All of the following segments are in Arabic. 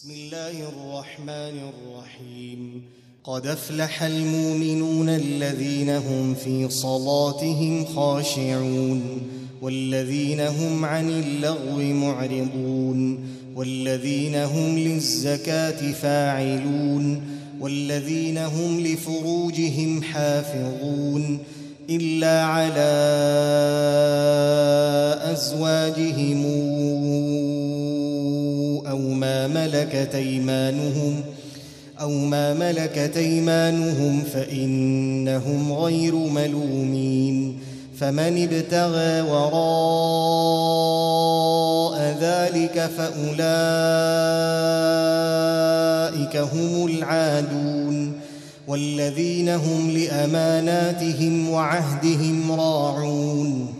بسم الله الرحمن الرحيم قد افلح المؤمنون الذين هم في صلاتهم خاشعون والذين هم عن اللغو معرضون والذين هم للزكاه فاعلون والذين هم لفروجهم حافظون الا على ازواجهم أو ما ملكت أيمانهم أو ما ملكت أيمانهم فإنهم غير ملومين فمن ابتغى وراء ذلك فأولئك هم العادون والذين هم لأماناتهم وعهدهم راعون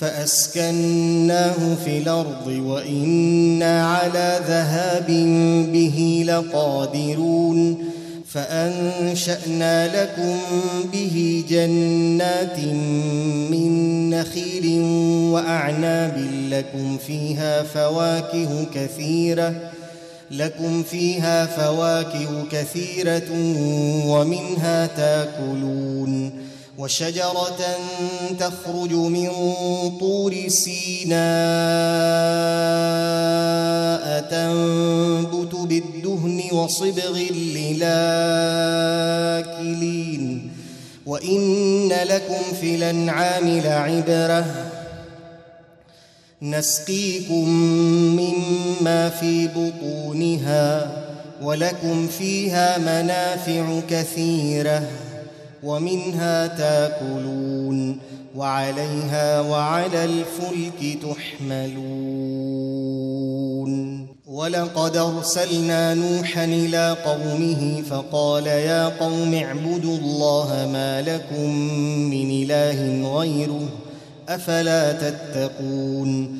فأسكناه في الأرض وإنا على ذهاب به لقادرون فأنشأنا لكم به جنات من نخيل وأعناب لكم فيها فواكه كثيرة لكم فيها فواكه كثيرة ومنها تاكلون وشجرة تخرج من طور سيناء تنبت بالدهن وصبغ للآكلين. وإن لكم في الأنعام لعبرة. نسقيكم مما في بطونها ولكم فيها منافع كثيرة. ومنها تاكلون وعليها وعلى الفلك تحملون ولقد أرسلنا نوحا إلى قومه فقال يا قوم اعبدوا الله ما لكم من إله غيره أفلا تتقون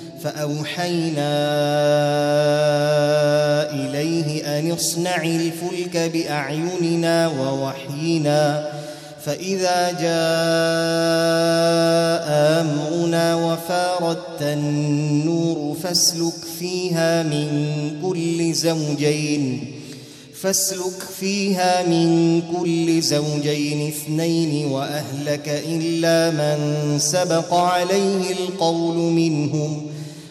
فأوحينا إليه أن اصنع الفلك بأعيننا ووحينا فإذا جاء أمرنا وفاردت النور فاسلك فيها من كل زوجين فاسلك فيها من كل زوجين اثنين وأهلك إلا من سبق عليه القول منهم.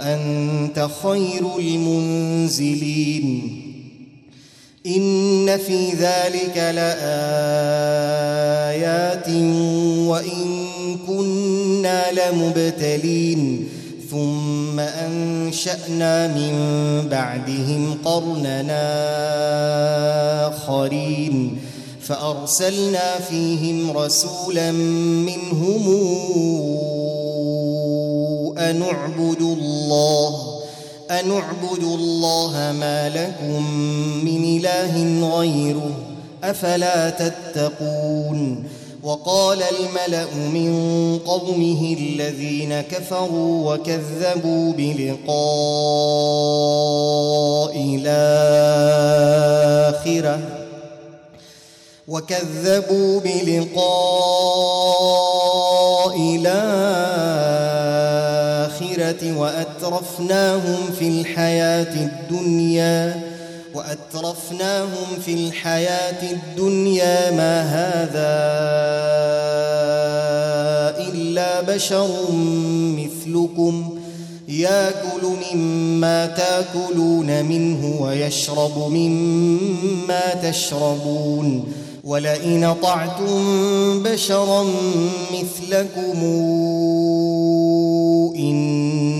وأنت خير المنزلين. إن في ذلك لآيات وإن كنا لمبتلين. ثم أنشأنا من بعدهم قرننا آخرين. فأرسلنا فيهم رسولا منهم أن الله أن اعبدوا الله ما لكم من إله غيره أفلا تتقون وقال الملأ من قومه الذين كفروا وكذبوا بلقاء الآخرة وكذبوا بلقاء الآخرة وأترفناهم في الحياة الدنيا وأترفناهم في الحياة الدنيا ما هذا إلا بشر مثلكم. ياكل مما تاكلون منه ويشرب مما تشربون. ولئن طعتم بشرا مثلكم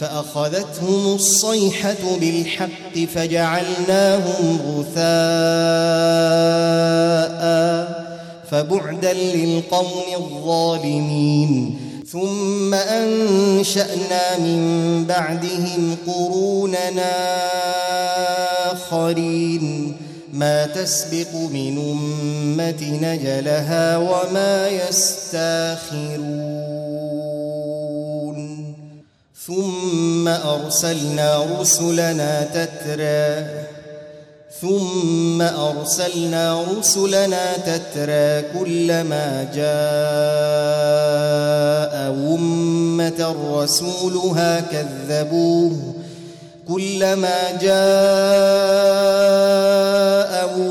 فأخذتهم الصيحة بالحق فجعلناهم غثاء فبعدا للقوم الظالمين. ثم أنشأنا من بعدهم قروننا آخرين. ما تسبق من أمة نجلها وما يستاخرون. ثم أرسلنا رسلنا تترى ثم أرسلنا رسلنا تترى كلما جاء أمة رسولها كذبوه. كلما جاء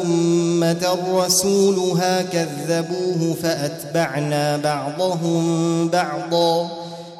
أمة رسولها كذبوه فأتبعنا بعضهم بعضا.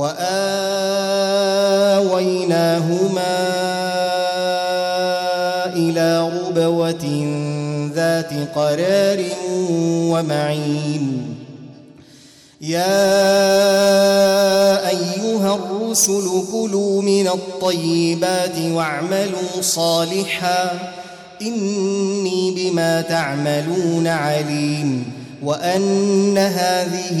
وآويناهما إلى ربوة ذات قرار ومعين. يا أيها الرسل كلوا من الطيبات واعملوا صالحا. إني بما تعملون عليم. وأن هذه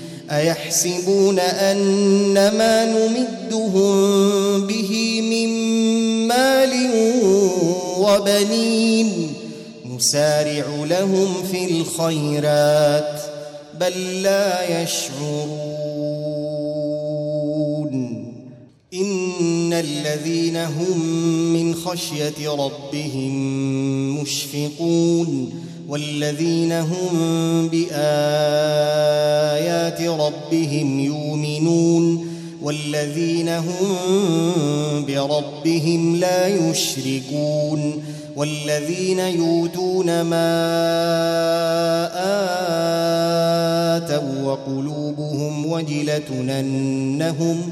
أيحسبون ان ما نمدهم به من مال وبنين نسارع لهم في الخيرات بل لا يشعرون إن الذين هم من خشية ربهم مشفقون والذين هم بآيات ربهم يؤمنون والذين هم بربهم لا يشركون والذين يؤتون ما آتوا وقلوبهم وجلة أنهم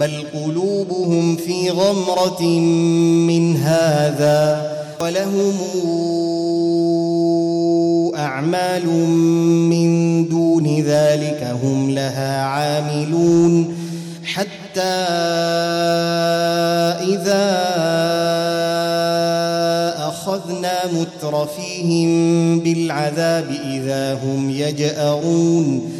بل قلوبهم في غمرة من هذا ولهم أعمال من دون ذلك هم لها عاملون حتى إذا أخذنا مترفيهم بالعذاب إذا هم يجأرون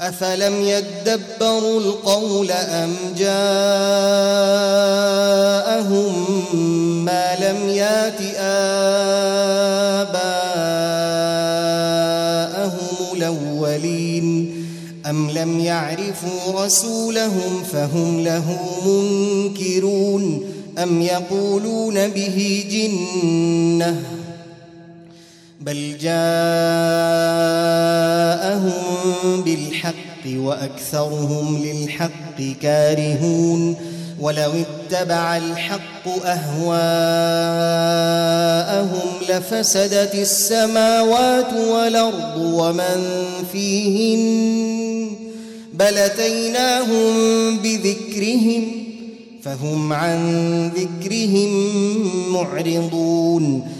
افلم يدبروا القول ام جاءهم ما لم يات اباءهم الاولين ام لم يعرفوا رسولهم فهم له منكرون ام يقولون به جنه بل جاءهم بالحق وأكثرهم للحق كارهون ولو اتبع الحق أهواءهم لفسدت السماوات والأرض ومن فيهن بل أتيناهم بذكرهم فهم عن ذكرهم معرضون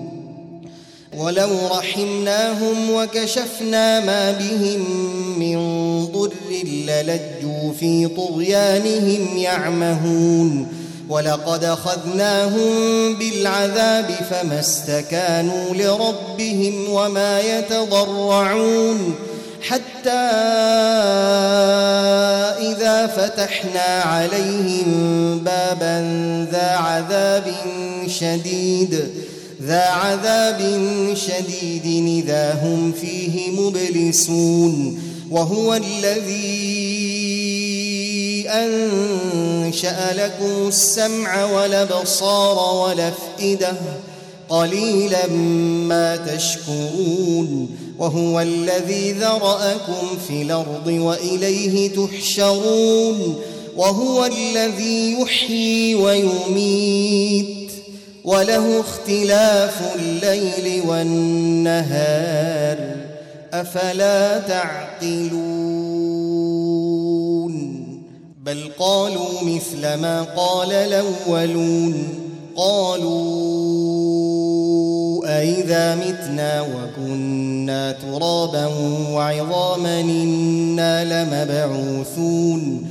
ولو رحمناهم وكشفنا ما بهم من ضر للجوا في طغيانهم يعمهون ولقد أخذناهم بالعذاب فما استكانوا لربهم وما يتضرعون حتى إذا فتحنا عليهم بابا ذا عذاب شديد ذا عذاب شديد إذا هم فيه مبلسون وهو الذي أنشأ لكم السمع والأبصار والأفئدة قليلا ما تشكرون وهو الذي ذرأكم في الأرض وإليه تحشرون وهو الذي يحيي ويميت وله اختلاف الليل والنهار أفلا تعقلون؟ بل قالوا مثل ما قال الأولون قالوا أإذا متنا وكنا ترابا وعظاما إنا لمبعوثون؟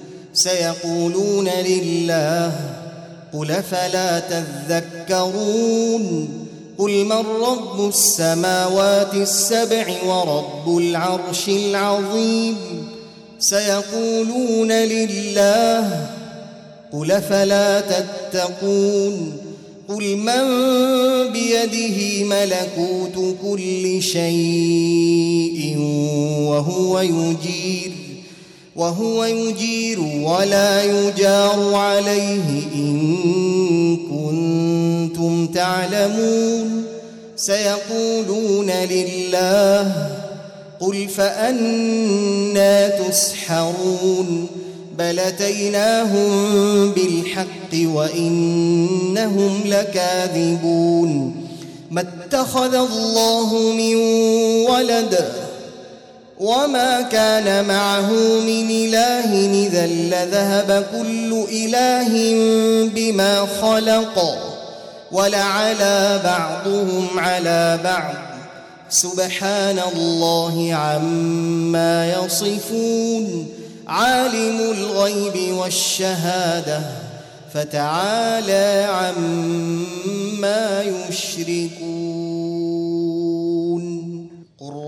سيقولون لله قل فلا تذكرون قل من رب السماوات السبع ورب العرش العظيم سيقولون لله قل فلا تتقون قل من بيده ملكوت كل شيء وهو يجير وهو يجير ولا يجار عليه إن كنتم تعلمون. سيقولون لله قل فأنا تسحرون. بل أتيناهم بالحق وإنهم لكاذبون. ما اتخذ الله من ولد وما كان معه من إله إذا لذهب كل إله بما خلق ولعلى بعضهم على بعض سبحان الله عما يصفون عالم الغيب والشهاده فتعالى عما يشركون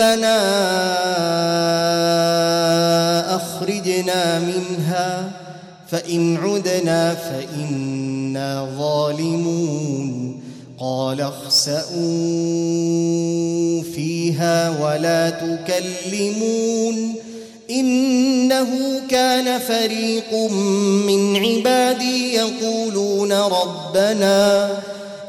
ربنا أخرجنا منها فإن عدنا فإنا ظالمون. قال اخسئوا فيها ولا تكلمون. إنه كان فريق من عبادي يقولون ربنا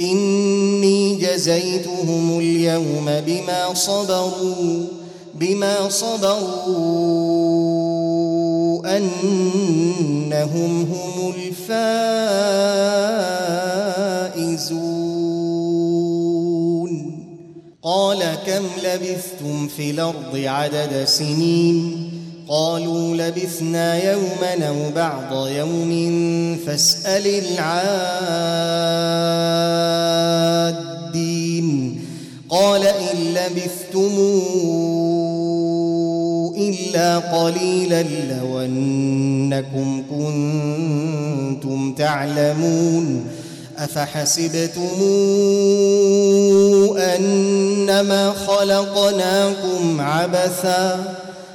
إني جزيتهم اليوم بما صبروا بما صبروا أنهم هم الفائزون. قال كم لبثتم في الأرض عدد سنين؟ قالوا لبثنا يوما أو بعض يوم فاسأل العادين. قال إن لبثتم إلا قليلا لو أنكم كنتم تعلمون. أفحسبتم أنما خلقناكم عبثا؟